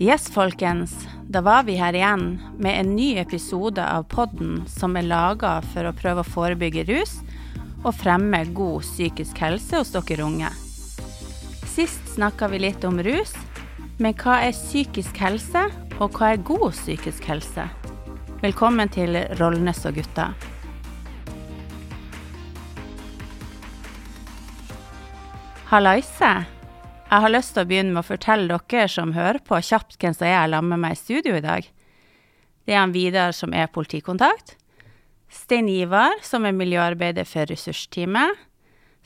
Yes, folkens. Da var vi her igjen med en ny episode av podden som er laga for å prøve å forebygge rus og fremme god psykisk helse hos dere unge. Sist snakka vi litt om rus, men hva er psykisk helse, og hva er god psykisk helse? Velkommen til Rollnes og gutta. Hallaise. Jeg har lyst til å begynne med å fortelle dere som hører på, kjapt hvem som er sammen med meg i studio i dag. Det er han Vidar som er politikontakt. Stein Ivar som er miljøarbeider for ressursteamet.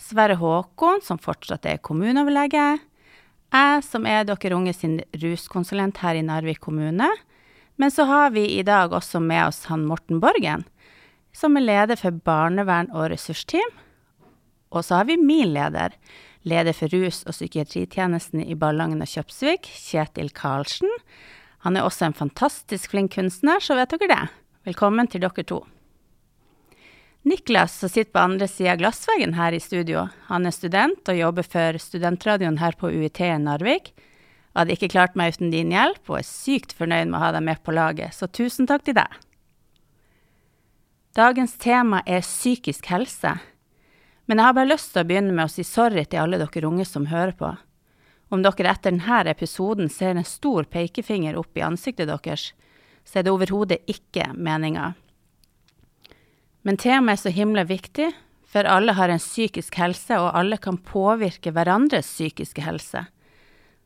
Sverre Håkon som fortsatt er kommuneoverlege. Jeg som er dere unge sin ruskonsulent her i Narvik kommune. Men så har vi i dag også med oss han Morten Borgen, som er leder for barnevern og ressursteam. Og så har vi min leder, leder for rus- og psykiatritjenesten i Ballangen og Kjøpsvik, Kjetil Karlsen. Han er også en fantastisk flink kunstner, så vet dere det. Velkommen til dere to. Niklas, som sitter på andre sida av glassveggen her i studio, han er student og jobber for studentradioen her på UiT i Narvik. Jeg hadde ikke klart meg uten din hjelp, og er sykt fornøyd med å ha deg med på laget, så tusen takk til deg. Dagens tema er psykisk helse. Men jeg har bare lyst til å begynne med å si sorry til alle dere unge som hører på. Om dere etter denne episoden ser en stor pekefinger opp i ansiktet deres, så er det overhodet ikke meninga. Men temaet er så himla viktig, for alle har en psykisk helse, og alle kan påvirke hverandres psykiske helse.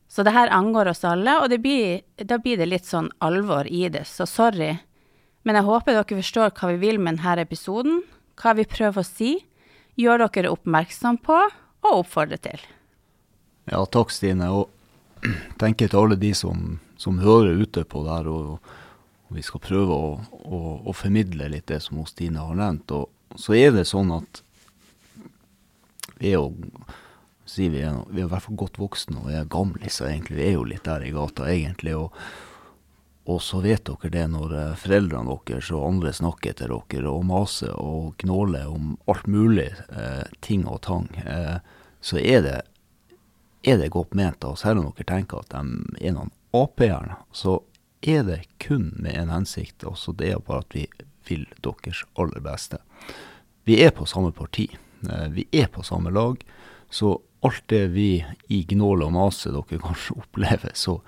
Så det her angår oss alle, og blir, da blir det litt sånn alvor i det, så sorry. Men jeg håper dere forstår hva vi vil med denne episoden, hva vi prøver å si, gjør dere oppmerksom på og oppfordrer til. Ja, takk Stine. Og tenker til alle de som, som hører ute på det her, og, og vi skal prøve å, å, å, formidle litt det som Stine har nevnt. Og så er det sånn at vi er jo si vi, er, vi er i hvert fall godt voksne og vi er gamle, så egentlig vi er jo litt der i gata, egentlig. og og så vet dere det når foreldrene deres og andre snakker til dere og maser og gnåler om alt mulig eh, ting og tang, eh, så er det, er det godt ment. Og selv om dere tenker at de er noen Ap-ere, så er det kun med en hensikt. Også det er bare at vi vil deres aller beste. Vi er på samme parti. Eh, vi er på samme lag. Så alt det vi i gnåle og mase dere kanskje opplever, så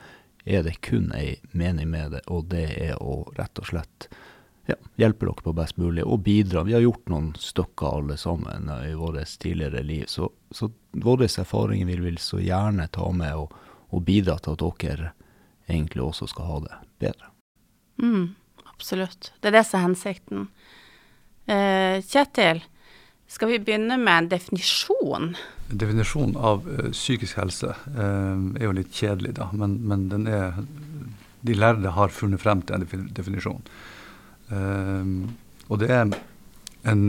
er det kun ei mening med det, og det er å rett og slett ja, hjelpe dere på best mulig og bidra. Vi har gjort noen stykker alle sammen i vårt tidligere liv, så, så våre erfaringer vi så gjerne ta med og, og, bidra til at dere egentlig også skal ha det bedre. Mm, absolutt. Det er det som er hensikten. Eh, Kjetil, skal vi begynne med en definisjon? Definisjonen av uh, psykisk helse uh, er jo litt kjedelig, da, men, men, er De lærde har funnet frem til en definisjon. Uh, og det er en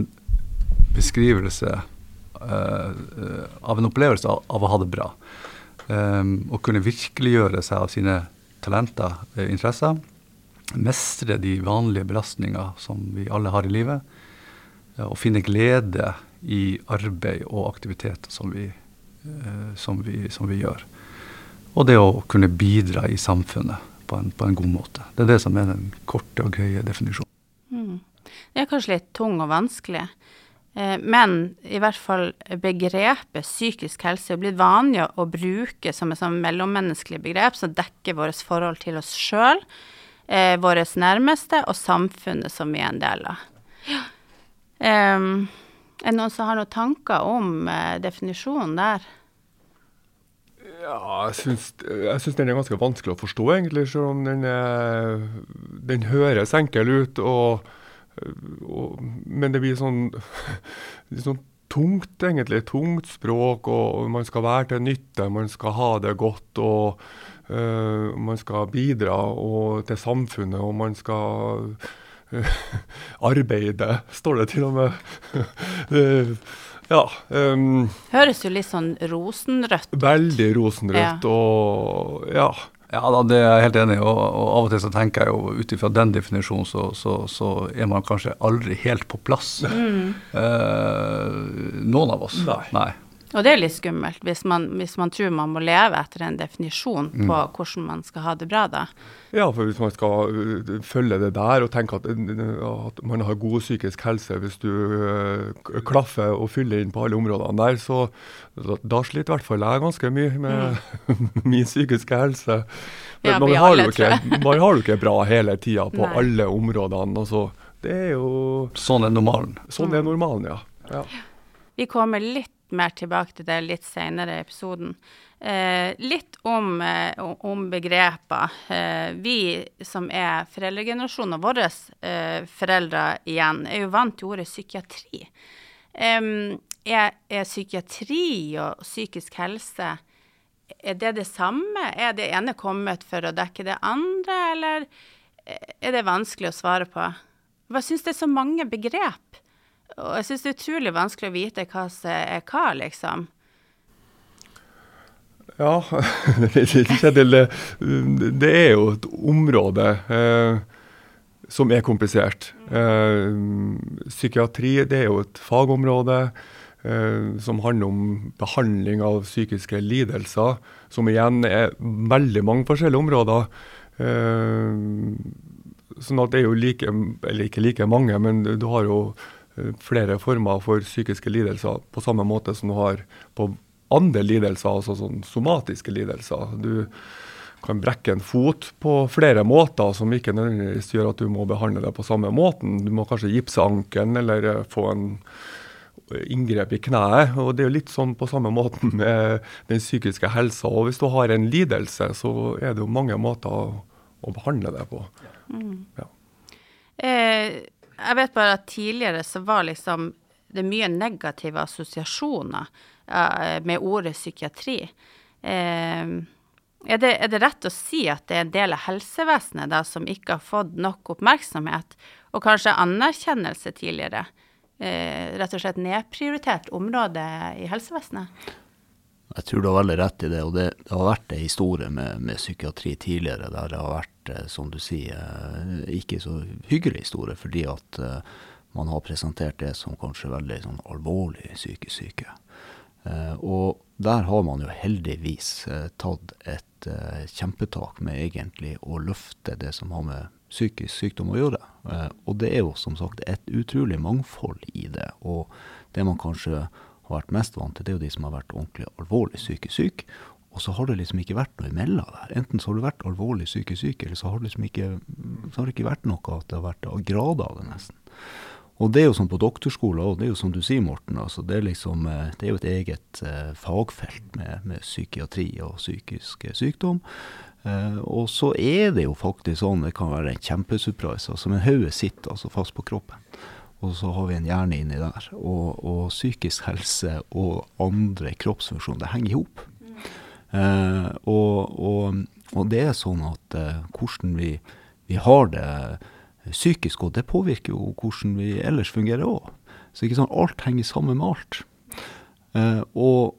beskrivelse av en opplevelse av, å ha det bra. å kunne virkeliggjøre seg av sine talenter, interesser. Mestre de vanlige belastninger som vi alle har i livet. Å finne glede i arbeid og aktiviteter som vi, eh, som vi, som vi gjør. Og det å kunne bidra i samfunnet på en, på en, god måte. Det er det som er den korte og gøye definisjonen. Mm. Det er kanskje litt tung og vanskelig. Eh, men i hvert fall begrepet psykisk helse er blitt vanlig å bruke som et sånn mellommenneskelig begrep som dekker vårt forhold til oss sjøl, eh, våre nærmeste og samfunnet som vi er en del av. Ja. Um, er det noen som har noen tanker om uh, definisjonen der? Ja, jeg syns, jeg den er ganske vanskelig å forstå, egentlig. Selv om den, er, den høres enkel ut. Og, og, men det blir sånn, det sånn tungt, egentlig. Tungt språk. Og, og, man skal være til nytte, man skal ha det godt. og uh, Man skal bidra til samfunnet, og man skal arbeide, står det til og med. ja. Um, Høres jo litt sånn rosenrødt ut. Veldig rosenrødt, ja. og ja. Ja, da, det er jeg helt enig i. Og, og, av og til så tenker jeg jo ut ifra den definisjonen, så, så, så, er man kanskje aldri helt på plass. Mm. Eh, noen av oss. Nei. Nei. Og det er litt skummelt hvis man, hvis man tror man må leve etter en definisjon på hvordan man skal ha det bra, da. Ja, for hvis man skal uh, følge det der og tenke at, uh, at man har god psykisk helse hvis du uh, klaffer og fyller inn på alle områdene der, så da, da sliter i hvert fall jeg ganske mye med min psykiske helse. Men Ja, man, har alle, ikke, man har jo ikke bra hele tida på Nei. alle områdene. Altså, det er jo Sånn er normalen. Sånn er normalen, ja. ja. Vi kommer litt mer tilbake til det litt senere i episoden. Eh, litt om, eh, om begreper. Eh, vi som er foreldregenerasjonen, og våre eh, foreldre igjen, er jo vant til ordet psykiatri. Er, er psykiatri og psykisk helse er det det samme? Er det ene kommet for å dekke det andre, eller er det vanskelig å svare på? Hva syns det er så mange begrep. Og jeg syns det er utrolig vanskelig å vite hva som er hva, liksom. Ja, Kjetil, det, er jo et område eh, som er komplisert. Eh, psykiatri det er jo et fagområde eh, som handler om behandling av psykiske lidelser, som igjen er veldig mange forskjellige områder. Eh, sånn at det er jo like, eller ikke like mange, men du har jo flere former for psykiske lidelser på samme måte som du har på andre lidelser, altså sånn somatiske lidelser. Du kan brekke en fot på flere måter som ikke nødvendigvis gjør at du må behandle det på samme måten. Du må kanskje gipse ankelen eller eh, få en inngrep i kneet. og Det er jo litt sånn på samme måten med den psykiske helsa. og Hvis du har en lidelse, så er det jo mange måter å, å behandle det på. Ja. Eh, jeg vet bare at tidligere så var liksom det mye negative assosiasjoner uh, med ordet psykiatri. Uh, er, det, er det rett å si at det er en del av helsevesenet da, som ikke har fått nok oppmerksomhet, og kanskje anerkjennelse tidligere? Uh, rett og slett nedprioritert område i helsevesenet? Jeg tror du har veldig rett i det, og det, det har vært en historie med, med psykiatri tidligere der det har vært, eh, som du sier, eh, ikke så hyggelig historie, fordi at eh, man har presentert det som kanskje veldig sånn alvorlig psykisk syke. Og der har man jo heldigvis tatt et kjempetak med egentlig å løfte det som har med psykisk sykdom å gjøre. Og det er jo som sagt et utrolig mangfold i det. Og det man kanskje har vært mest vant til, det er jo de som har vært ordentlig alvorlig psykisk syk. Og så har det liksom ikke vært noe imellom der. Enten så har du vært alvorlig psykisk syk, eller så har det liksom ikke, så har det ikke vært noe at det har vært grader av det, nesten. Og det er jo sånn på doktorskolen òg, det er jo som du sier, Morten. Altså, det, er liksom, eh, det er jo et eget eh, fagfelt med, med psykiatri og psykisk eh, sykdom. Og så er det jo faktisk sånn, det kan være en kjempesurprise, altså, men hodet sitter altså fast på kroppen. Og så har vi en hjerne inni der. Og, og psykisk helse og andre kroppsfunksjoner, det henger i hop. Eh, og, og, og det er sånn at eh, hvordan vi, vi har det psykisk, og det påvirker jo hvordan vi ellers fungerer òg. Så ikke sånn, alt henger sammen med alt. Eh, og,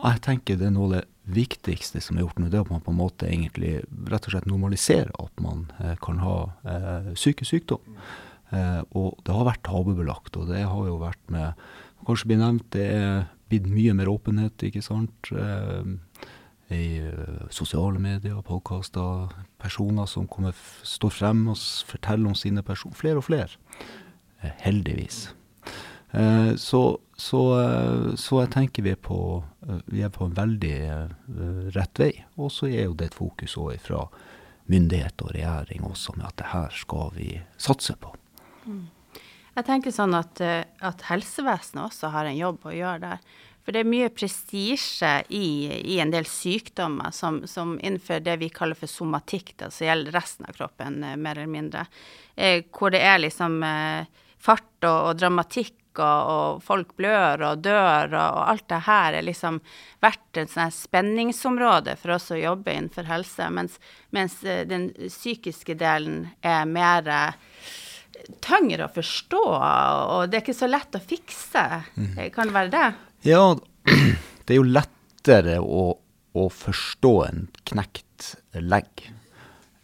jeg tenker det er noe av det viktigste som er gjort nå, det er at man på en måte egentlig rett og slett normaliserer at man eh, kan ha eh, psykisk sykdom. Eh, og det har vært tabubelagt, og det har jo vært med Kanskje blir nevnt, det er blitt mye mer åpenhet, ikke sant. Eh, I eh, sosiale medier, podkaster, personer som kommer, står frem og forteller om sine personer. Flere og flere. Eh, heldigvis. Eh, så, så, eh, så jeg tenker vi er på, vi er på en veldig rett vei. Og så er jo det et fokus òg fra myndighet og regjering også med at det her skal vi satse på. Jeg tenker sånn at, eh, at helsevesenet også har en jobb å gjøre der. For det er mye prestisje i, i en del sykdommer som, som innenfor det vi kaller for somatikk, da, som gjelder resten av kroppen, eh, mer eller mindre. Eh, hvor det er liksom eh, fart og, og dramatikk, og, folk blør og dør, og, alt det her er liksom vært et spenningsområde for oss å jobbe innenfor helse, mens, mens eh, den psykiske delen er mer tyngre å forstå, og det er ikke så lett å fikse. Eh, Kan det være det? Ja, det er jo lettere å, å forstå en knekt legg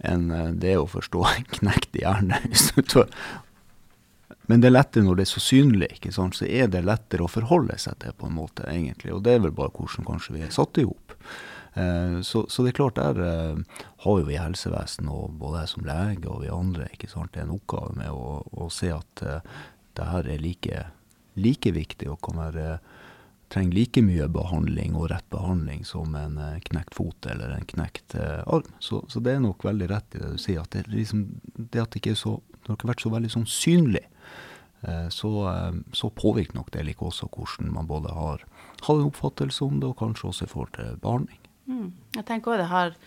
enn eh, det er å forstå en knekt hjerne. men det er lettere når det er så synlig. ikke sant? Så er det lettere å forholde seg til, på en måte, egentlig. Og det er vel bare hvordan kanskje vi er satt i hop. Eh, så, så, det er klart, der eh, har jo vi helsevesenet, og både jeg som lege og vi andre, ikke sant, det er en oppgave med å, å se at uh, det her er like, like viktig og kan være trenger like mye behandling og rett behandling som en knekt fot eller en knekt eh, arm. Så, så, det er nok veldig rett i det du sier, at det, liksom, det at det ikke så, det har ikke vært så veldig sånn synlig, eh, så, så, påvirker nok det like også hvordan man både har, har en oppfattelse om det, og kanskje også i forhold til behandling. Mm. Jeg tenker også det har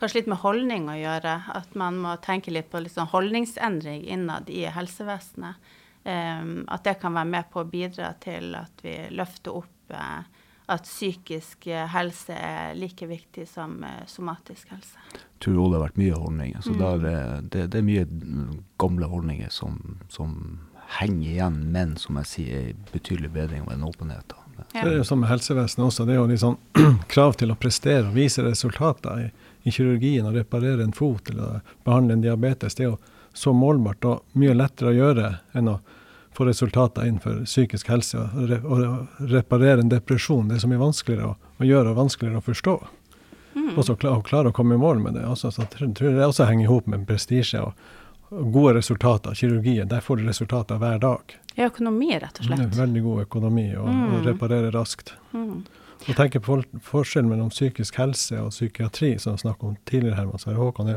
kanskje litt med holdning å gjøre. At man må tenke litt på litt sånn holdningsendring innad i helsevesenet. Um, at det kan være med på å bidra til at vi løfter opp uh, at psykisk helse er like viktig som uh, somatisk helse. Jeg tror også det har vært mye holdninger. Så mm. der, det, det, er mye gamle holdninger som, som, henger igjen, men som jeg sier er betydelig bedring av en åpenhet. Ja. Det er jo som med helsevesenet også. Det er jo liksom krav til å prestere og vise resultater i, i, kirurgien. Å reparere en fot eller behandle en diabetes. Det er jo så målbart og mye lettere å gjøre enn å få resultater innenfor psykisk helse. Og, re, og reparere en depresjon. Det er så mye vanskeligere å, å gjøre og vanskeligere å forstå. Mm. Og så klare, å komme i mål med det. Også, så jeg tror det også henger i hop med prestisje og gode resultater. Kirurgien, der får du resultater hver dag. Ja, økonomi, rett og slett. Veldig god økonomi, og, mm. og reparere raskt. Mm. Og tenke på forskjellen mellom psykisk helse og psykiatri, som vi snakket om tidligere, Herman Sverre Håkon.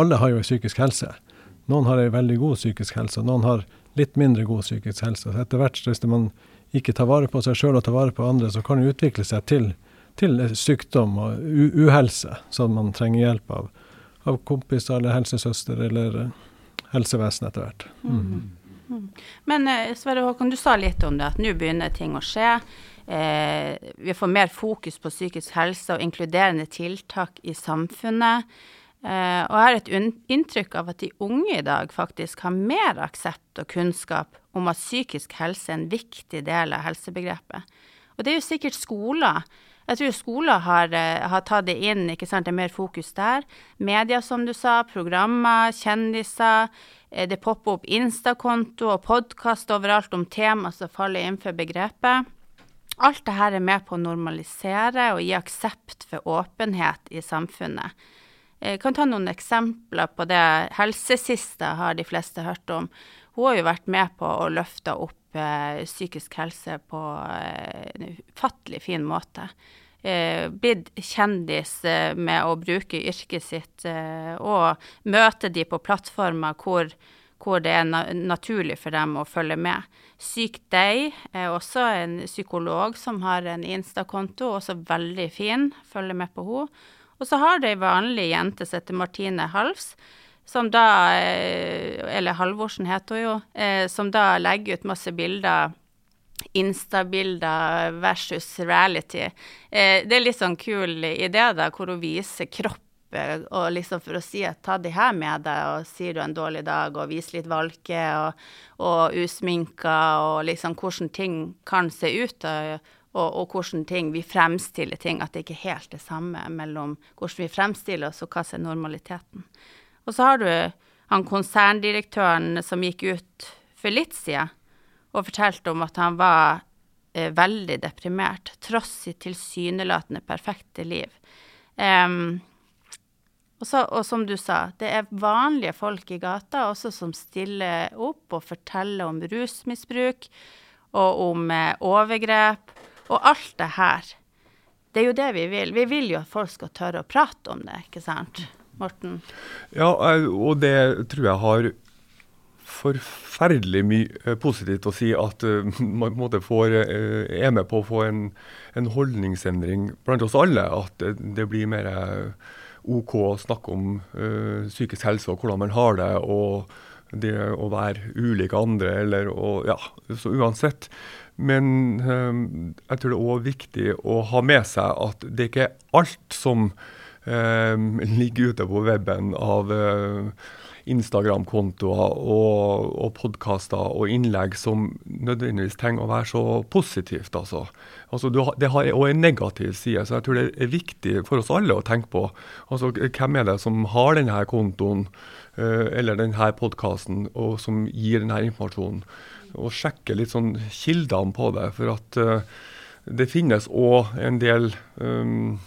Alle har jo en psykisk helse. Noen har ei veldig god psykisk helse, og noen har litt mindre god psykisk helse. Så etter hvert, hvis man ikke tar vare på seg sjøl og tar vare på andre, så kan det utvikle seg til, til sykdom og uhelse, som man trenger hjelp av. Av kompiser eller helsesøster eller helsevesenet etter hvert. Mm. Men eh, Sverre Håkon, du sa litt om det, at nå begynner ting å skje. Eh, vi får mer fokus på psykisk helse og inkluderende tiltak i samfunnet. Eh, og jeg har et inntrykk av at de unge i dag faktisk har mer aksept og kunnskap om at psykisk helse er en viktig del av helsebegrepet. Og det er jo sikkert skoler. Jeg tror skoler har, eh, har tatt det inn, ikke sant, det er mer fokus der. Media, som du sa, programmer, kjendiser. Eh, det popper opp Insta-konto og podkast overalt om tema som faller innenfor begrepet. Alt dette er med på å normalisere og gi aksept for åpenhet i samfunnet. Jeg kan ta noen eksempler på det. Helsesista har de fleste hørt om. Hun har jo vært med på å løfte opp eh, psykisk helse på eh, en ufattelig fin måte eh, blitt kjendis eh, med å bruke yrket sitt eh, og møte de på plattformer hvor, hvor det er na naturlig for dem å følge med. Syk deg er også en psykolog som har en Insta-konto, også veldig fin, følger med på henne. Og så har det ei vanlig jente som heter Martine Halvs, som da eh, Eller Halvorsen heter hun jo, eh, som da legger ut masse bilder Insta-bilder versus reality. Eh, det er litt sånn kul idé, da, hvor hun viser kropp og liksom for å si at ta de her med deg, og sier du en dårlig dag, og vis litt valke og, og usminka, og liksom hvordan ting kan se ut, og, og, og, hvordan ting vi fremstiller ting, at det ikke er helt det samme mellom hvordan vi fremstiller oss, og hva som er normaliteten. Og så har du han konserndirektøren som gikk ut for litt siden og fortalte om at han var eh, veldig deprimert, tross sitt tilsynelatende perfekte liv. Um, og, så, og, som du sa, det er vanlige folk i gata også som stiller opp og forteller om rusmisbruk og om eh, overgrep og alt det her. Det er jo det vi vil. Vi vil jo at folk skal tørre å prate om det, ikke sant? Morten? Ja, og det tror jeg har forferdelig mye eh, positivt å si at uh, man får, uh, er med på å få en, en holdningsendring blant oss alle. At det, blir mer OK å snakke om uh, psykisk helse og hvordan man har det. og det å være ulike andre, eller å, ja, så uansett. Men jeg tror det er òg viktig å ha med seg at det ikke er alt som ligger ute på weben av Instagram-kontoer og, og podkaster og innlegg som nødvendigvis trenger å være så positivt. altså. altså det har òg en negativ side, så jeg tror det er viktig for oss alle å tenke på. altså Hvem er det som har denne kontoen uh, eller denne podkasten og som gir denne informasjonen? Og sjekke litt sånn kildene på det. For at uh, det finnes òg en del um,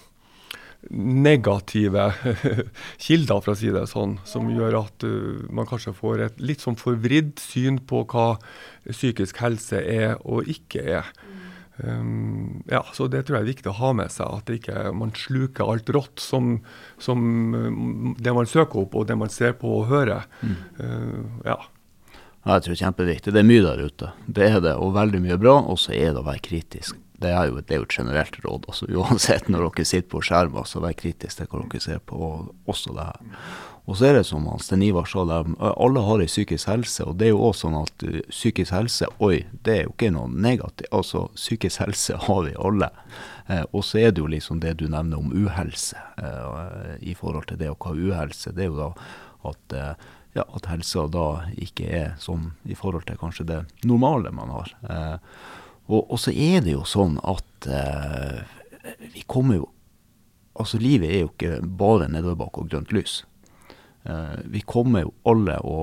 negative kilder, for å si det sånn, som gjør at uh, man kanskje får et litt sånn forvridd syn på hva psykisk helse er og ikke er. Um, ja, så Det tror jeg er viktig å ha med seg, at ikke man sluker alt rått som, som uh, det man søker opp og det man ser på og hører. Mm. Uh, ja. Jeg tror det er kjempeviktig. Det er mye der ute. Det er det, og veldig mye bra. Og så er det å være kritisk det er jo, det er jo et generelt råd. også. Uansett når dere sitter på skjermen, så vær kritisk til hva dere ser på. også det her. Og så er det som Sten Ivar sa, alle har ei psykisk helse. Og det er jo også sånn at uh, psykisk helse, oi, det er jo ikke noe negativt. Altså, psykisk helse har vi alle. Eh, og så er det jo liksom det du nevner om uhelse, eh, i forhold til det å ha uhelse. Det er jo da at eh, ja, at helsa da ikke er sånn i forhold til kanskje det normale man har. Eh, og, og, så er det jo sånn at eh, vi kommer jo Altså, livet er jo ikke bare nedoverbakke og grønt lys. Eh, vi kommer jo alle å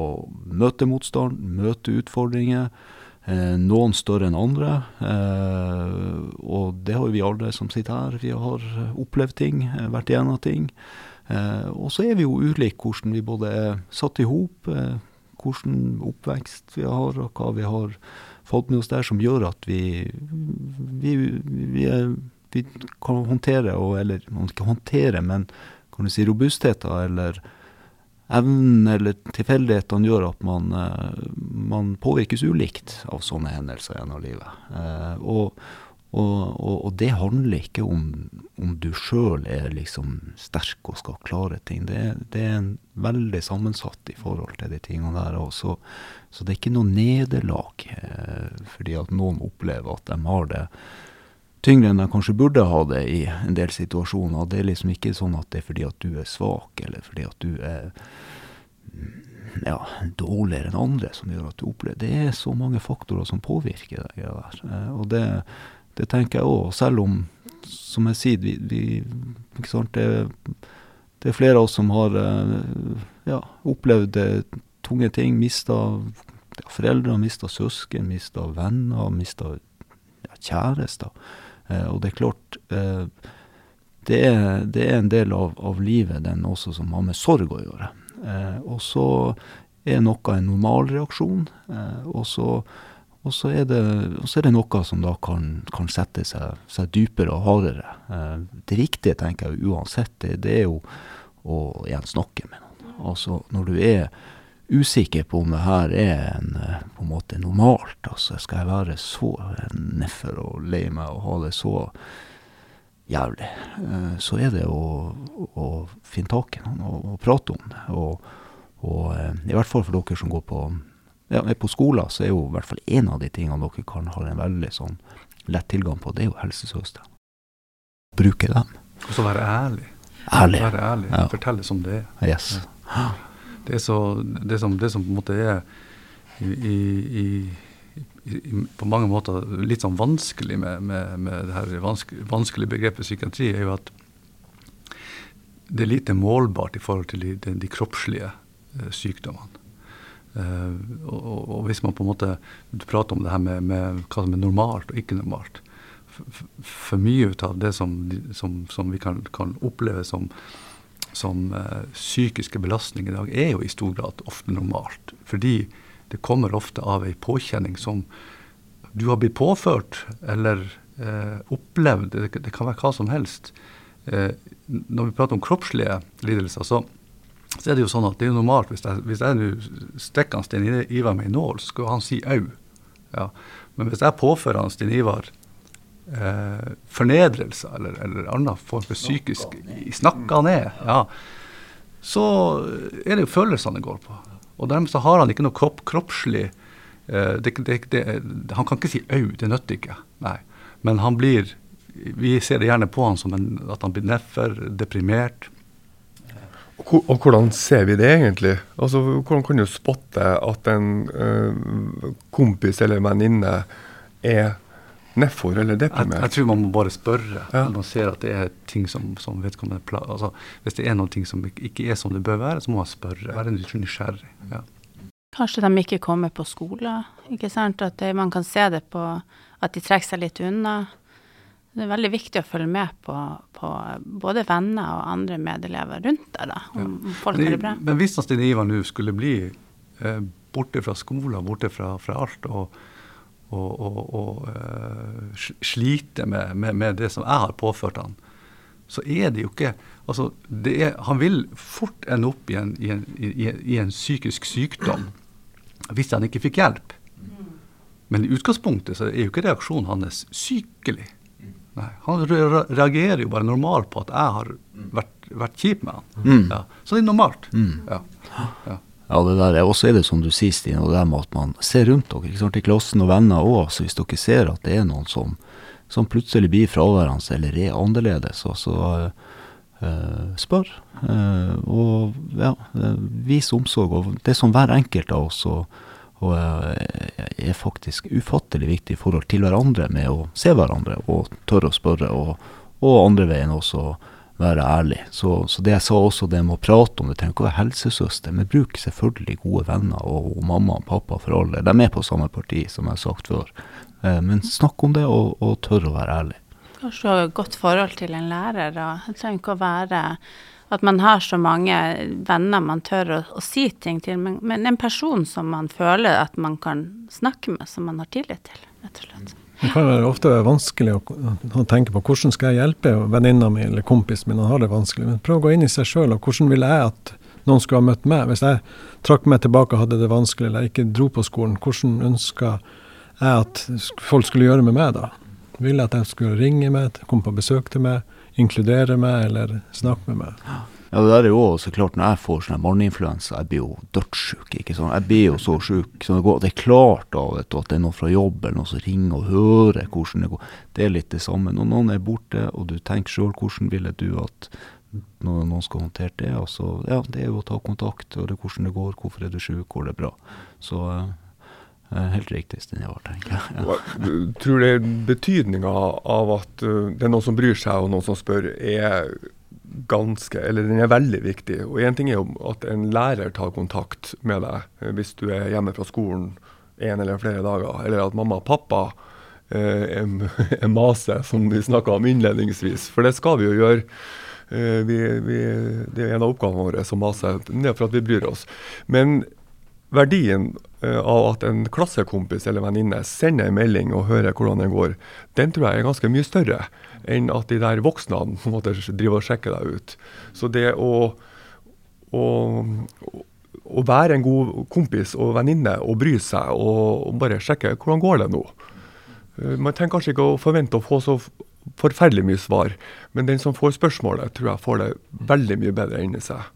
møte motstand, møte utfordringer. Eh, noen større enn andre. Eh, og det har jo vi alle som sitter her. Vi har opplevd ting, eh, vært igjennom ting. Eh, og så er vi jo ulike hvordan vi både er satt i hop, hvordan oppvekst vi har, og hva vi har fått med oss der som gjør at vi, vi, vi, vi kan håndtere, og, eller ikke håndtere, men kan du si robustheten eller evnen eller tilfeldighetene gjør at man, eh, man, påvirkes ulikt av sånne hendelser gjennom livet. Eh, og, og, og, og, det handler ikke om, om du sjøl er liksom sterk og skal klare ting. Det, det, er veldig sammensatt i forhold til de tingene der. Så, så, det er ikke noe nederlag eh, fordi at noen opplever at de har det tyngre enn de kanskje burde ha det i en del situasjoner. Det er liksom ikke sånn at det er fordi at du er svak, eller fordi at du er ja, dårligere enn andre som gjør at du opplever Det er så mange faktorer som påvirker deg. Eh, og det det tenker jeg òg. Selv om, som jeg sier, vi, vi det, det, er flere av oss som har eh, ja, opplevd eh, tunge ting. Mista ja, foreldre, mista søsken, mista venner, mista ja, kjærester. Eh, og det er klart eh, det, er, det, er, en del av, av, livet den også som har med sorg å gjøre. Eh, og så er noe en normalreaksjon. Eh, og så og så er, er, det noe som da kan, kan sette seg, seg, dypere og hardere. Eh, det riktige, tenker jeg uansett, det, det, er jo å igjen snakke med noen. Altså når du er usikker på om det her er en, eh, på en måte normalt, altså skal jeg være så nedfor og lei meg og ha det så jævlig, eh, så er det å, å finne tak i noen og, og, prate om det. Og, og i hvert fall for dere som går på ja, på skolen så er jo i hvert fall en av de tingene dere kan ha en veldig sånn lett tilgang på, det er jo helsesøster. Bruke dem. Og så være ærlig. Ærlig. Være ærlig. Ja. Fortelle som det er. Yes. Ja. Det, er så, det, som, det som på en måte er i, i, i, på mange måter litt sånn vanskelig med, med, med det her vanskelig, vanskelige begrepet psykiatri, er jo at det er lite målbart i forhold til de, de, de kroppslige uh, sykdommene. Uh, og, og, hvis man på en måte prater om det her med, med hva som er normalt og ikke normalt. For, for mye av det som, som, som vi kan, kan, oppleve som, som uh, psykiske belastninger i dag, er jo i stor grad ofte normalt. Fordi det kommer ofte av ei påkjenning som du har blitt påført eller uh, opplevd. Det, det, kan være hva som helst. når vi prater om kroppslige lidelser, så så er det jo sånn at det er normalt hvis jeg, hvis jeg stikker han Stein Ivar med en nål, så skal han si au. Ja. Men hvis jeg påfører han Stein Ivar eh, fornedrelser eller, eller annen form for psykisk Snakka ned, ja, så er det jo følelsene det går på. Og dermed så har han ikke noe kropp, kroppslig eh, det, det, det, Han kan ikke si au, det nytter ikke. Nei. Men han blir Vi ser det gjerne på han som en, at han blir nedfor, deprimert Og hvordan ser vi det egentlig? Altså, Hvordan kan du spotte at en uh, kompis eller venninne er nedfor eller Jeg, jeg tror man må bare spørre. Ja. Man ser at det er ting som, som vedkommende altså, Hvis det er noe ting som ikke- er som det bør være, så må man spørre. Være nysgjerrig. Ja. Kanskje de ikke kommer på skole, ikke sant? At det, man kan se det på at de trekker seg litt unna. Det er veldig viktig å følge med på, på både venner og andre medelever rundt deg, da, om, ja. folk har det bra. Men hvis Stine Ivar nå skulle bli eh, borte fra skolen, borte fra, fra alt, og, og, og, og eh, slite med, med, med det som jeg har påført han, så er det jo ikke altså det er, Han vil fort ende opp i en, i, en, i, i en psykisk sykdom hvis han ikke fikk hjelp. Men i utgangspunktet så er jo ikke reaksjonen hans sykelig. Nei, han re re- reagerer jo bare normalt på at jeg har vært, vært kjip med han. Mm. Ja. Så det er normalt. Mm. Ja. Ja. Ja, det der er også er det som du sier, Stine, og det med at man ser rundt dere, ikke sant, i klassen og venner òg. Så hvis dere ser at det er noen som, som plutselig blir fraværende eller er annerledes, så, så Uh, spør. Uh, og ja, uh, vis omsorg. Og det som hver enkelt av oss og, og, eh, er faktisk ufattelig viktig i forhold til hverandre med å se hverandre og tørre å spørre. Og, og andre veien også være ærlig. Så, så det jeg sa også, det med å prate om det, trenger ikke å være helsesøster, men bruk selvfølgelig gode venner og, og mamma og pappa for alle. De er på samme parti, som jeg har sagt før. Eh, men snakk om det, og, og tør å være ærlig. Kanskje du har et godt forhold til en lærer. Da. det trenger ikke å være at man har så mange venner man tør å, å si ting til, men, men en person som man føler at man kan snakke med, som man har tillit til, rett og slett. Det kan være ofte vanskelig å, tenke på hvordan skal jeg hjelpe venninna mi eller kompisen min, han har det vanskelig. Men prøv å gå inn i seg sjøl, og hvordan ville jeg at noen skulle ha møtt meg? Hvis jeg trakk meg tilbake og hadde det vanskelig, eller ikke dro på skolen, hvordan ønska jeg at folk skulle gjøre med meg da? Ville jeg at de skulle ringe meg, komme på besøk til meg, inkludere meg eller snakke med meg? Ja, det der er jo så klart når jeg får sånn barneinfluensa, jeg blir jo dødssjuk. ikke sant? Jeg blir jo så sjuk. Så det, går, det er klart da, vet du, at det er noen fra jobb eller noen som ringer og hører hvordan det går. Det er litt det samme. Når noen er borte, og du tenker sjøl hvordan ville du at noen skal håndtere det, altså, ja, det er jo å ta kontakt, og det, hvordan det går, hvorfor er du sjuk, går det bra. Så eh, helt riktig, Stine Ivar, tenker jeg. Ja. Tror det betydninga av at uh, det er noen som bryr seg og noen som spør, er ganske, eller den er veldig viktig. Og Én ting er jo at en lærer tar kontakt med deg eh, hvis du er hjemme fra skolen en eller flere dager, eller at mamma og pappa eh, er, er maser, som vi snakka om innledningsvis. For det skal vi jo gjøre. Eh, vi, vi, det er en av oppgavene våre som maser, er for at vi bryr oss. Men verdien eh, av at en klassekompis eller venninne sender en melding og hører hvordan det går, den tror jeg er ganske mye større enn at de der voksne på en måte driver og sjekker deg ut. Så det å, å, å være en god kompis og venninne og bry seg og, bare sjekke hvordan går det nå. Eh, Man trenger kanskje ikke å forvente å få så forferdelig mye svar, men den som får spørsmålet, tror jeg får det veldig mye bedre inni seg.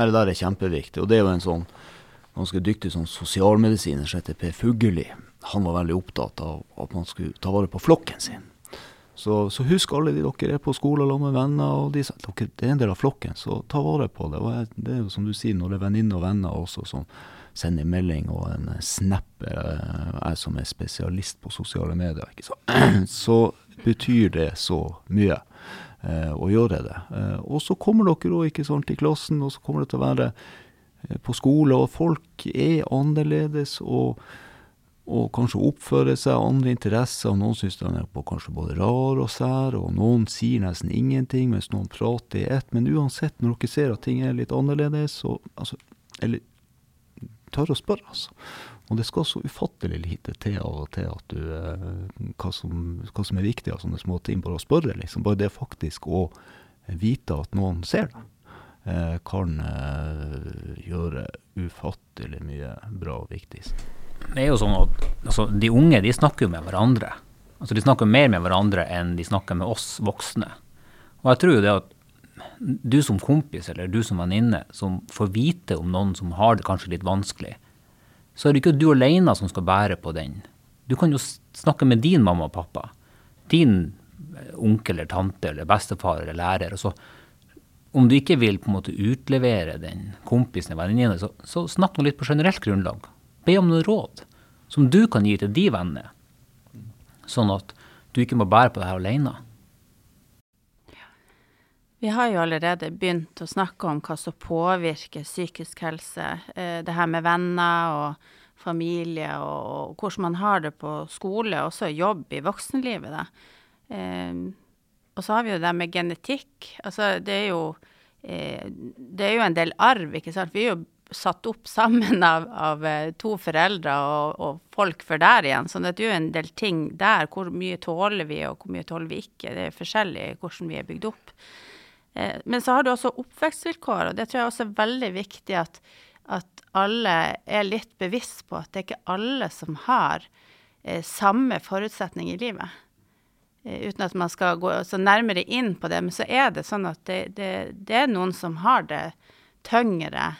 Nei, det der er kjempeviktig. Og det er jo en sånn ganske dyktig sånn sosialmedisiner som heter Per Fugelli. Han var veldig opptatt av at man skulle ta vare på flokken sin. Så, så husk alle de dere er på skole sammen med venner, og de, dere, det er en del av flokken, så ta vare på det. Og det er jo som du sier, når det er venninner og venner også som sender en melding og en snap, eh, jeg som er spesialist på sosiale medier, sant? så betyr det så mye å gjøre det. Eh, og så kommer dere òg ikke sant, i klassen, og så kommer det til å være eh, på skole, og folk er annerledes og, og kanskje oppfører seg, andre interesser, noen syns de er på kanskje både rar og sær, og noen sier nesten ingenting, mens noen prater i ett. Men uansett, når dere ser at ting er litt annerledes, så altså, Eller tør å spørre, altså. Og det skal så ufattelig lite til av og til at du eh, hva, som, hva som er viktig av sånne små ting. Bare å spørre, liksom. Bare det faktisk å vite at noen ser deg, eh, kan eh, gjøre ufattelig mye bra og viktig. Det er jo sånn at altså, De unge de snakker jo med hverandre. Altså De snakker mer med hverandre enn de snakker med oss voksne. Og jeg tror jo det at du som kompis eller du som venninne som får vite om noen som har det kanskje litt vanskelig, så er det ikke du alene som skal bære på den. Du kan jo snakke med din mamma og pappa, din eh, onkel eller tante eller bestefar eller lærer, og så om du ikke vil på en måte utlevere den kompisen eller venninnen, så, så snakk nå litt på generelt grunnlag. Be om noen råd som du kan gi til de vennene, sånn at du ikke må bære på det her alene. Vi har jo allerede begynt å snakke om hva som påvirker psykisk helse. Eh, det her med venner og familie, og, hvordan man har det på skole, også jobb i voksenlivet. Da. Eh, og så har vi jo det med genetikk. Altså, det er jo, eh, det er jo en del arv, ikke sant. Vi er jo satt opp sammen av, av to foreldre og, og, folk for der igjen. Så det er jo en del ting der. Hvor mye tåler vi, og hvor mye tåler vi ikke. Det er forskjellig hvordan vi er bygd opp. Eh, men så har du også oppvekstvilkår, og det tror jeg også er veldig viktig at, at alle er litt bevisst på at det er ikke alle som har eh, samme forutsetning i livet. Eh, uten at man skal gå så nærmere inn på det, men så er det sånn at det, det, det er noen som har det tyngre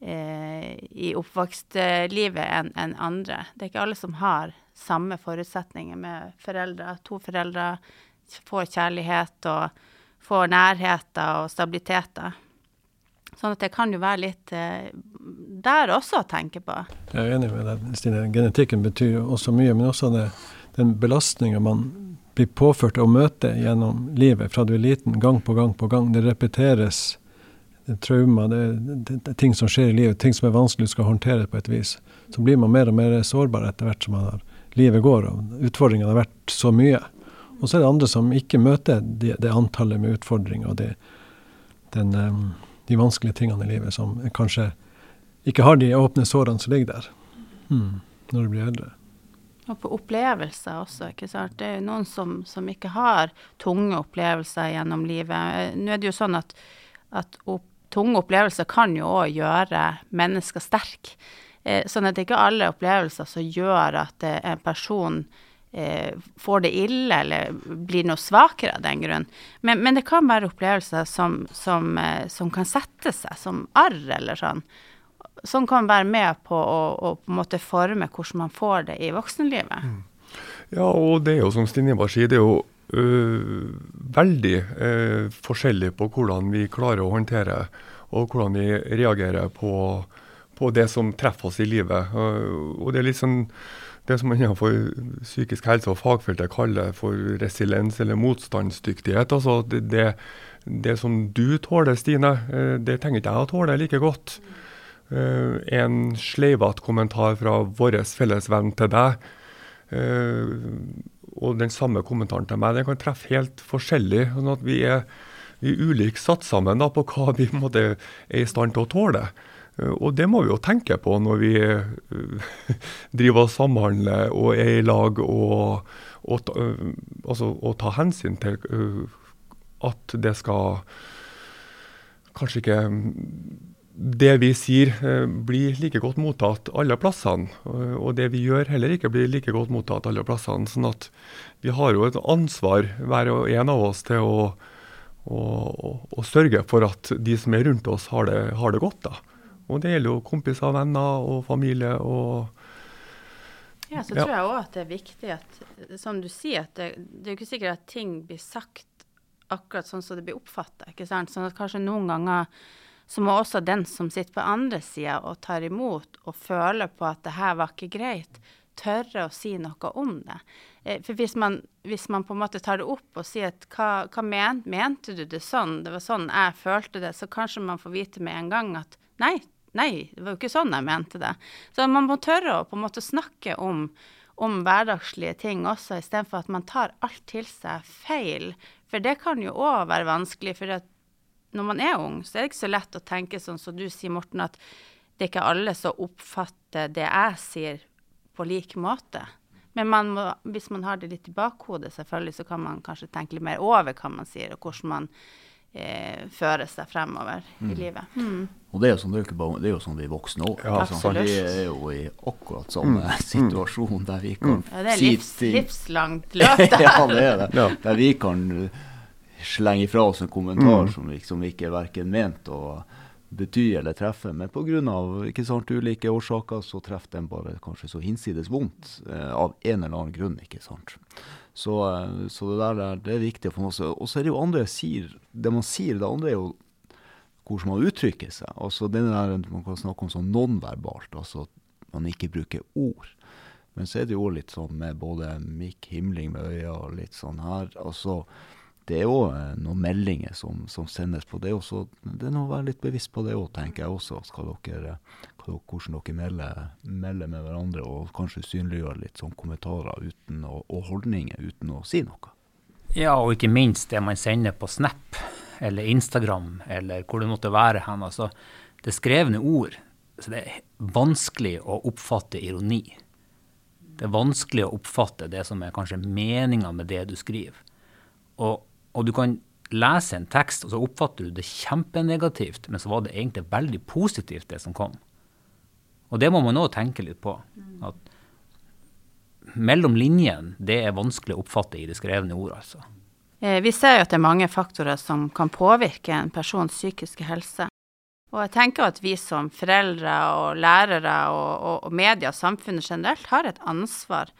eh, i oppvokstlivet enn en andre. Det er ikke alle som har samme forutsetninger med foreldre. To foreldre får kjærlighet og får nærheter og stabiliteter. Sånn at det kan jo være litt eh, der også å tenke på. Jeg er enig med deg, Stine. Genetikken betyr jo også mye, men også det, den belastninga man blir påført å møte gjennom livet fra du er liten, gang på gang på gang. Det repeteres. Det er traumer, det, det, det, er ting som skjer i livet, ting som er vanskelig skal håndtere på et vis. Så blir man mer og mer sårbar etter hvert som har, livet går, og utfordringene har vært så mye. Og så er det andre som ikke møter det, det antallet med utfordringer og det, den, de vanskelige tingene i livet, som kanskje ikke har de åpne sårene som ligger der mm, når du blir eldre. Og på opplevelser også. ikke sant? Det er jo noen som, som ikke har tunge opplevelser gjennom livet. Nå er det jo sånn at, at opp, tunge opplevelser kan jo òg gjøre mennesker sterke. Eh, sånn at det ikke er alle opplevelser som gjør at en person eh, får det ille eller blir noe svakere av den grunn. Men, men det kan være opplevelser som, som, eh, som, kan sette seg, som arr eller sånn. Som kan være med på å, å på en måte forme hvordan man får det i voksenlivet. Mm. Ja, og det er jo som Stine bare sier, det er jo øh, veldig øh, forskjellig på hvordan vi klarer å håndtere og hvordan vi reagerer på, på det som treffer oss i livet. Og det er litt sånn det som man innenfor psykisk helse og fagfeltet kaller for resiliens eller motstandsdyktighet. Altså det, det, som du tåler, Stine, eh, det trenger ikke jeg å tåle like godt. Uh, en sleivete kommentar fra vår felles venn til deg, uh, og den samme kommentaren til meg, den kan treffe helt forskjellig. sånn at vi er, vi ulikt satt sammen da, på hva vi måte, er i stand til å tåle. Eh, og det må vi jo tenke på når vi eh, driver og samhandler og er i lag, og, og, eh, altså, og ta hensyn til at det skal kanskje ikke det vi sier blir like godt mottatt alle plassene. Og det vi gjør heller ikke blir like godt mottatt alle plassene. sånn at vi har jo et ansvar, hver og en av oss, til å, å, å sørge for at de som er rundt oss, har det, har det godt. da. Og det gjelder jo kompiser, venner og familie. og ja, så tror jeg òg at det er viktig at, som du sier, at det, det er jo ikke sikkert at ting blir sagt akkurat sånn som det blir oppfatta. Sånn at kanskje noen ganger så må også den som sitter på andre sida og tar imot og føler på at det her var ikke greit, tørre å si noe om det. Eh, for hvis man, hvis man på en måte tar det opp og sier at hva, hva men, mente du det sånn, det var sånn jeg følte det, så kanskje man får vite med en gang at nei, Nei, det var jo ikke sånn jeg mente det. Så man må tørre å på en måte snakke om, om hverdagslige ting også, istedenfor at man tar alt til seg feil. For det kan jo òg være vanskelig. For når man er ung, så er det ikke så lett å tenke sånn som du sier, Morten, at det er ikke alle som oppfatter det jeg sier, på lik måte. Men man må, hvis man har det litt i bakhodet, selvfølgelig, så kan man kanskje tenke litt mer over hva man sier, og hvordan man eh, føre seg fremover mm. i livet. Mm. Og det er, sånn, det, er er, jo sånn vi voksne òg. Ja, vi er jo i akkurat samme mm. situasjon der vi kan ja, Det er livs, livslangt løp, det ja, det er det. Ja. Der vi kan slenge ifra oss en kommentar mm. som vi ikke er verken ment å bety eller treffe, men pga. ulike årsaker så treffer den bare kanskje så hinsides vondt eh, av en eller annen grunn. ikke sant? Så, så det der det er viktig for oss. Og så er det jo andre sier Det man sier, det andre er jo hvordan man uttrykker seg. Altså det der, Man kan snakke om sånn nonverbalt, altså at man ikke bruker ord. Men så er det jo litt sånn med både mikk, himling med øya og litt sånn her. altså det er jo eh, noen meldinger som, som sendes på det. Også, det er noe å være litt bevisst på det òg, tenker jeg også. Skal dere, hvordan dere melder, melder, med hverandre, og kanskje synliggjør litt sånn kommentarer uten å, og holdninger uten å si noe. Ja, og ikke minst det man sender på Snap eller Instagram eller hvor det måtte være hen. Altså, det skrevne ord. Så det er vanskelig å oppfatte ironi. Det er vanskelig å oppfatte det som er kanskje meninga med det du skriver. Og, og, du kan lese en tekst, og så oppfatter du det kjempenegativt, men så var det egentlig veldig positivt, det som kom. Og det må man òg tenke litt på. At mellom linjene, det er vanskelig å oppfatte i det skrevne ordet, altså. Eh, vi ser jo at det er mange faktorer som kan påvirke en persons psykiske helse. Og jeg tenker at vi som foreldre og lærere og, og, og media og samfunnet generelt har et ansvar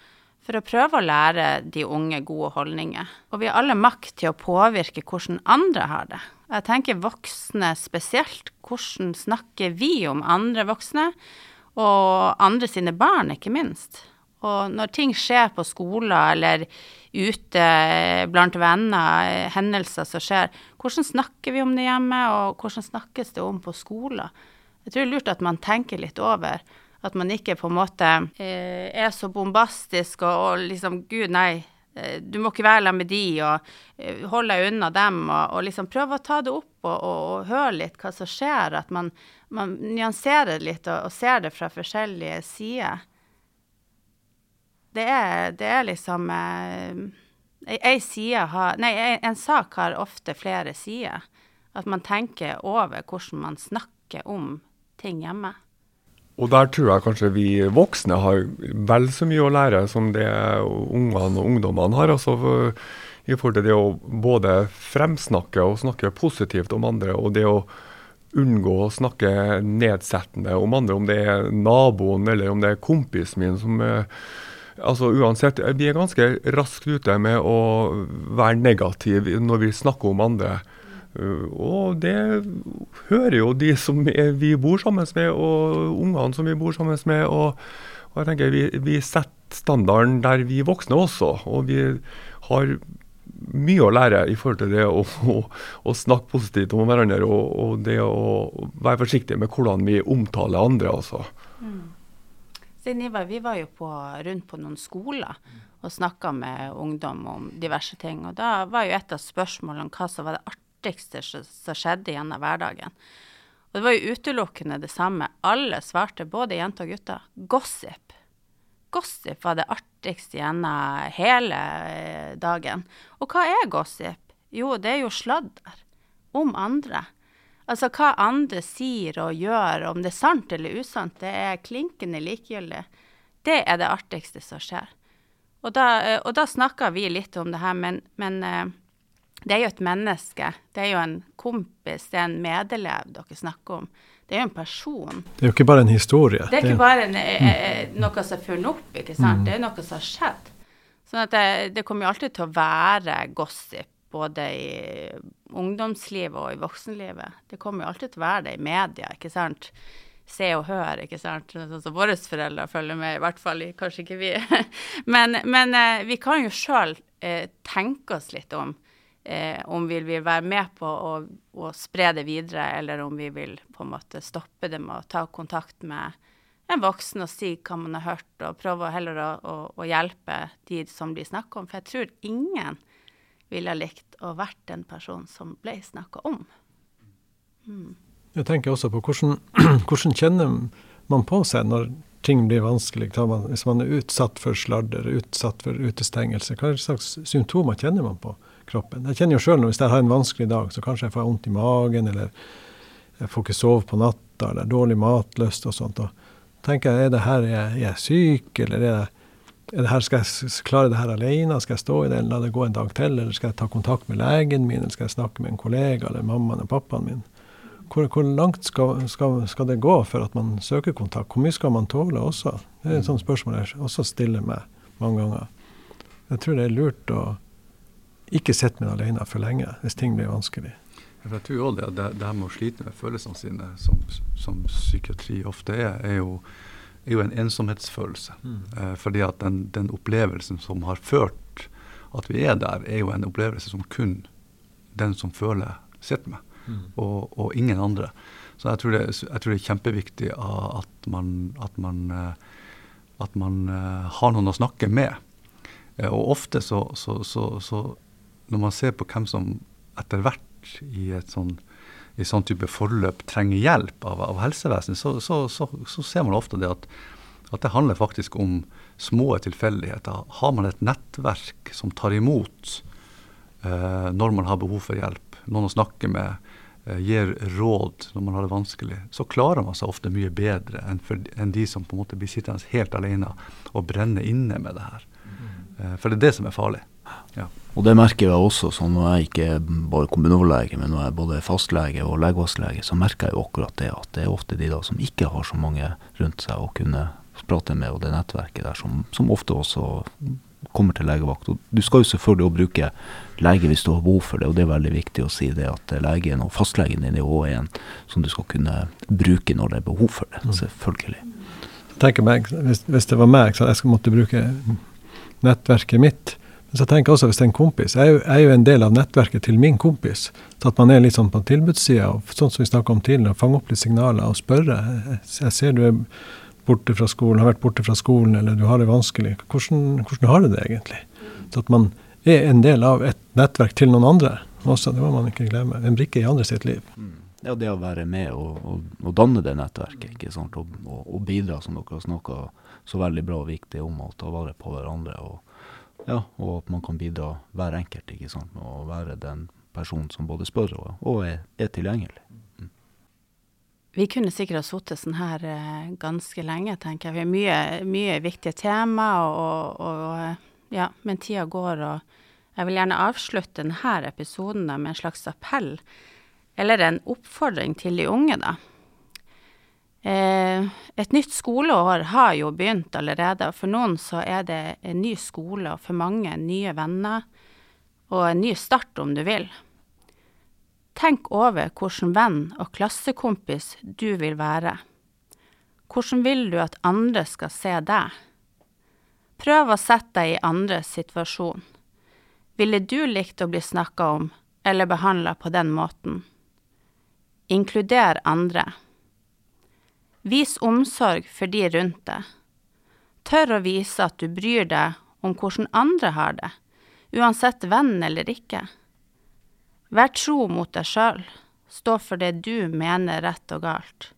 for å prøve å lære de unge gode holdninger. Og vi har alle makt til å påvirke hvordan andre har det. Jeg tenker voksne spesielt. Hvordan snakker vi om andre voksne, og andre sine barn, ikke minst? Og når ting skjer på skoler eller ute blant venner, hendelser som skjer, hvordan snakker vi om det hjemme, og hvordan snakkes det om på skoler? Jeg tror det er lurt at man tenker litt over. At man ikke på en måte eh, er så bombastisk og, og, liksom Gud, nei, eh, du må ikke være sammen med de, og eh, hold deg unna dem, og, og, liksom prøve å ta det opp og, og høre litt hva som skjer. At man, man nyanserer litt og, ser det fra forskjellige sider det er, det er liksom eh, Ei side har Nei, en sak har ofte flere sider. At man tenker over hvordan man snakker om ting hjemme. Og der tror jeg kanskje vi voksne har vel så mye å lære som det ungene og ungdommene har. altså I forhold til det å både fremsnakke og snakke positivt om andre, og det å unngå å snakke nedsettende om andre, om det er naboen eller om det er kompisen min som uh, Altså uansett, Vi er ganske raskt ute med å være negative når vi snakker om andre. Uh, og det hører jo de som vi bor sammen med, og ungene som vi bor sammen med. Og, og jeg tenker vi, vi, setter standarden der vi voksne også. Og vi har mye å lære i forhold til det å, å, å snakke positivt om hverandre og, og, det å være forsiktig med hvordan vi omtaler andre. altså. Mm. Ivar, vi var jo på, rundt på noen skoler og snakka med ungdom om diverse ting. Og da var jo et av spørsmålene hva som var det artigste som skjedde gjennom hverdagen. Og det var jo utelukkende det samme. Alle svarte, både jenter og gutter, gossip. Gossip var det artigste gjennom hele eh, dagen. Og hva er gossip? Jo, det er jo sladder om andre. Altså hva andre sier og gjør, om det er sant eller usant, det er klinkende likegyldig. Det er det artigste som skjer. Og da, eh, og da snakka vi litt om det her, men, men, eh, det er jo et menneske. Det er jo en kompis, det er en medelev dere snakker om. Det er jo en person. Det er jo ikke bare en historie. Det er ikke bare en, mm. noe som er funnet opp, ikke sant. Mm. Det er noe som har skjedd. Sånn at det, det kommer jo alltid til å være gossip både i ungdomslivet og i voksenlivet. Det kommer jo alltid til å være det i media, ikke sant. Se og hør, ikke sant. Sånn som våre foreldre følger med, i hvert fall kanskje ikke vi. men, men eh, vi kan jo sjøl eh, tenke oss litt om. Eh, om vi vil være med på å, å, spre det videre, eller om vi vil på en måte stoppe det med å ta kontakt med en voksen og si hva man har hørt, og prøve heller å, å, å hjelpe de som blir snakka om. For jeg tror ingen ville likt å vært den personen som ble snakka om. Mm. Jeg tenker også på hvordan, hvordan, kjenner man på seg når ting blir vanskelig? Hvis man er utsatt for sladder, utsatt for utestengelse, hva slags symptomer kjenner man på kroppen? Jeg kjenner jo sjøl hvis jeg har en vanskelig dag, så kanskje jeg får vondt i magen, eller jeg får ikke sove på natta, eller dårlig matlyst og sånt. Og tenker jeg, er det her jeg, jeg er syk, eller er det her, skal jeg klare det her alene? Skal jeg stå i det, eller la det gå en dag til? Eller skal jeg ta kontakt med legen min, eller skal jeg snakke med en kollega eller mammaen og pappaen min? Hvor, hvor langt skal, skal, skal, det gå for at man søker kontakt? Hvor mye skal man tåle også? Det er et sånt spørsmål jeg også stiller meg mange ganger. Jeg tror det er lurt å ikke sitte med det alene for lenge hvis ting blir vanskelig. Jeg tror også det, det, det her med å slite med følelsene sine, som, som psykiatri ofte er, er jo, er jo en ensomhetsfølelse. Mm. Eh, fordi at den, den, opplevelsen som har ført at vi er der, er jo en opplevelse som kun den som føler, sitter med. Mm. Og, og, ingen andre. Så jeg tror det, jeg tror det er kjempeviktig at man, at man, eh, at man uh, har noen å snakke med. Og ofte så, så, så, så, når man ser på hvem som etter hvert i et sånn, i sånn type forløp trenger hjelp av, av helsevesenet, så, så, så, så, ser man ofte det at, at det handler faktisk om små tilfeldigheter. Har man et nettverk som tar imot eh, når man har behov for hjelp, noen å snakke med, eh, gir råd når man har det vanskelig, så klarer man seg ofte mye bedre enn, for, enn de som på en måte blir sittende helt alene og brenner inne med det her. Mm. Eh, for det er det som er farlig. Ja. Og det merker jeg også, så når jeg ikke er bare kommunallege, men når jeg er både fastlege og legevaktlege, så merker jeg jo akkurat det, at det er ofte de da som ikke har så mange rundt seg å kunne prate med, og det nettverket der som, som ofte også kommer til legevakt. Og du skal jo selvfølgelig også bruke lege hvis du har behov for det, og det er veldig viktig å si det at legen og fastlegen din er òg en som du skal kunne bruke når det er behov for det. Mm. Selvfølgelig. Jeg meg, hvis, hvis det var meg, så jeg skulle måtte bruke nettverket mitt så jeg tenker også hvis det er en kompis Jeg er jo, er jo en del av nettverket til min kompis. Så at man er litt sånn på tilbudssida, sånn som vi snakka om tidligere, fange opp litt signaler og spørre. Jeg ser du er borte fra skolen, har vært borte fra skolen, eller du har det vanskelig. Hvordan, hvordan har du det egentlig? Så at man er en del av et nettverk til noen andre også. Det må man ikke glemme. En brikke i andre sitt liv. Mm. Ja, det å være med og, og, og danne det nettverket, ikke sant? Og, og, bidra, som dere har snakka så veldig bra og viktig om, å ta vare på hverandre. og ja, og at man kan bidra hver enkelt ikke sant, med å være den personen som både spør og, og er, er, tilgjengelig. Mm. Vi kunne sikkert ha sittet sånn her eh, ganske lenge, tenker jeg. Vi har mye, mye viktige tema, og, og, ja, men tida går, og jeg vil gjerne avslutte denne episoden med en slags appell, eller en oppfordring til de unge, da. Eh, et nytt skoleår har jo begynt allerede. For noen så er det en ny skole, og for mange nye venner. Og en ny start, om du vil. Tenk over hvilken venn og klassekompis du vil være. Hvordan vil du at andre skal se deg? Prøv å sette deg i andres situasjon. Ville du likt å bli snakka om eller behandla på den måten? Inkluder andre. Vis omsorg for de rundt deg. Tør å vise at du bryr deg om hvordan andre har det, uansett venn eller ikke. Vær tro mot deg sjøl, stå for det du mener rett og galt.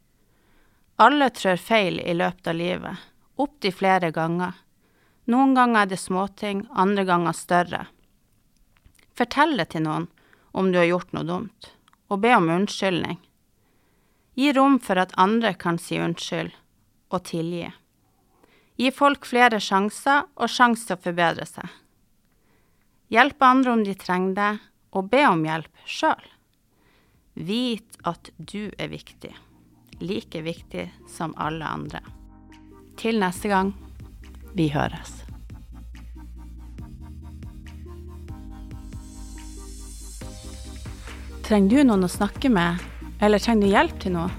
Alle trør feil i løpet av livet, opptil flere ganger. Noen ganger er det småting, andre ganger større. Fortell det til noen om du har gjort noe dumt, og be om unnskyldning. Gi rom for at andre kan si unnskyld, og tilgi. Gi folk flere sjanser og sjanse til å forbedre seg. Hjelp andre om de trenger det, og be om hjelp sjøl. Vit at du er viktig, like viktig som alle andre. Til neste gang, vi høres. Trenger du noen å snakke med? Eller trenger du hjelp til noe,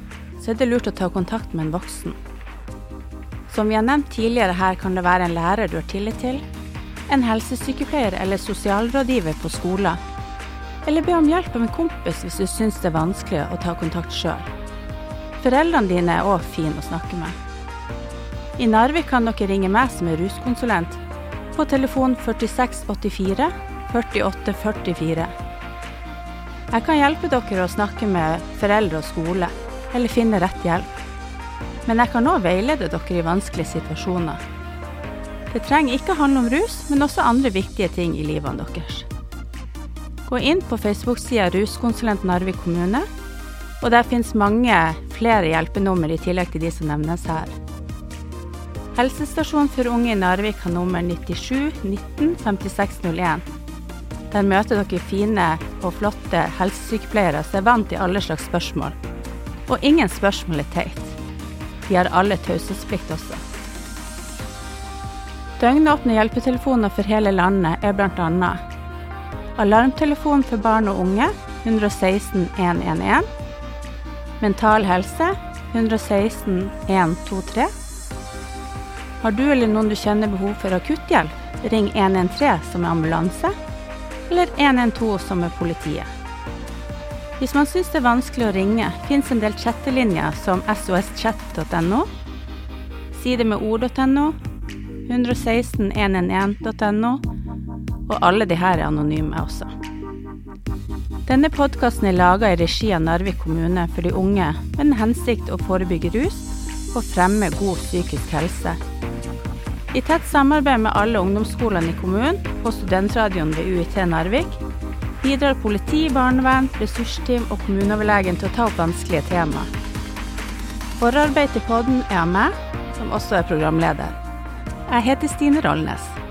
så er det lurt å ta kontakt med en voksen. Som vi har nevnt tidligere her, kan det være en lærer du har tillit til, en helsesykepleier eller sosialrådgiver på skolen, eller be om hjelp av en kompis hvis du syns det er vanskelig å ta kontakt sjøl. Foreldrene dine er òg fine å snakke med. I Narvik kan dere ringe meg som er ruskonsulent på telefon 4684 4844. Jeg kan hjelpe dere å snakke med foreldre og skole, eller finne rett hjelp. Men jeg kan òg veilede dere i vanskelige situasjoner. Det trenger ikke handle om rus, men også andre viktige ting i livene deres. Gå inn på Facebook-sida Ruskonsulent Narvik kommune, og der finnes mange flere hjelpenummer i tillegg til de som nevnes her. Helsestasjonen for unge i Narvik har nummer 97 19 5601. Der møter dere fine og flotte helsesykepleiere som er vant til alle slags spørsmål. Og ingen spørsmål er teit. De har alle taushetsplikt også. Døgnåpne hjelpetelefoner for hele landet er bl.a. alarmtelefon for barn og unge 116 111. Mental Helse 116 123. Har du eller noen du kjenner behov for akutthjelp, ring 113 som er ambulanse, eller 112 som er politiet. Hvis man syns det er vanskelig å ringe, fins en del chattelinjer som soschat.no, sidemedord.no, med ord.no, 116 111.no, og alle de her er anonyme også. Denne podkasten er laga i regi av Narvik kommune for de unge med den hensikt å forebygge rus og fremme god psykisk helse. I tett samarbeid med alle ungdomsskolene i kommunen og studentradioen ved UiT Narvik bidrar politi, barnevern, ressursteam og kommuneoverlegen til å ta opp vanskelige temaer. Forarbeid til podden er av meg, som også er programleder. Jeg heter Stine Rollnes.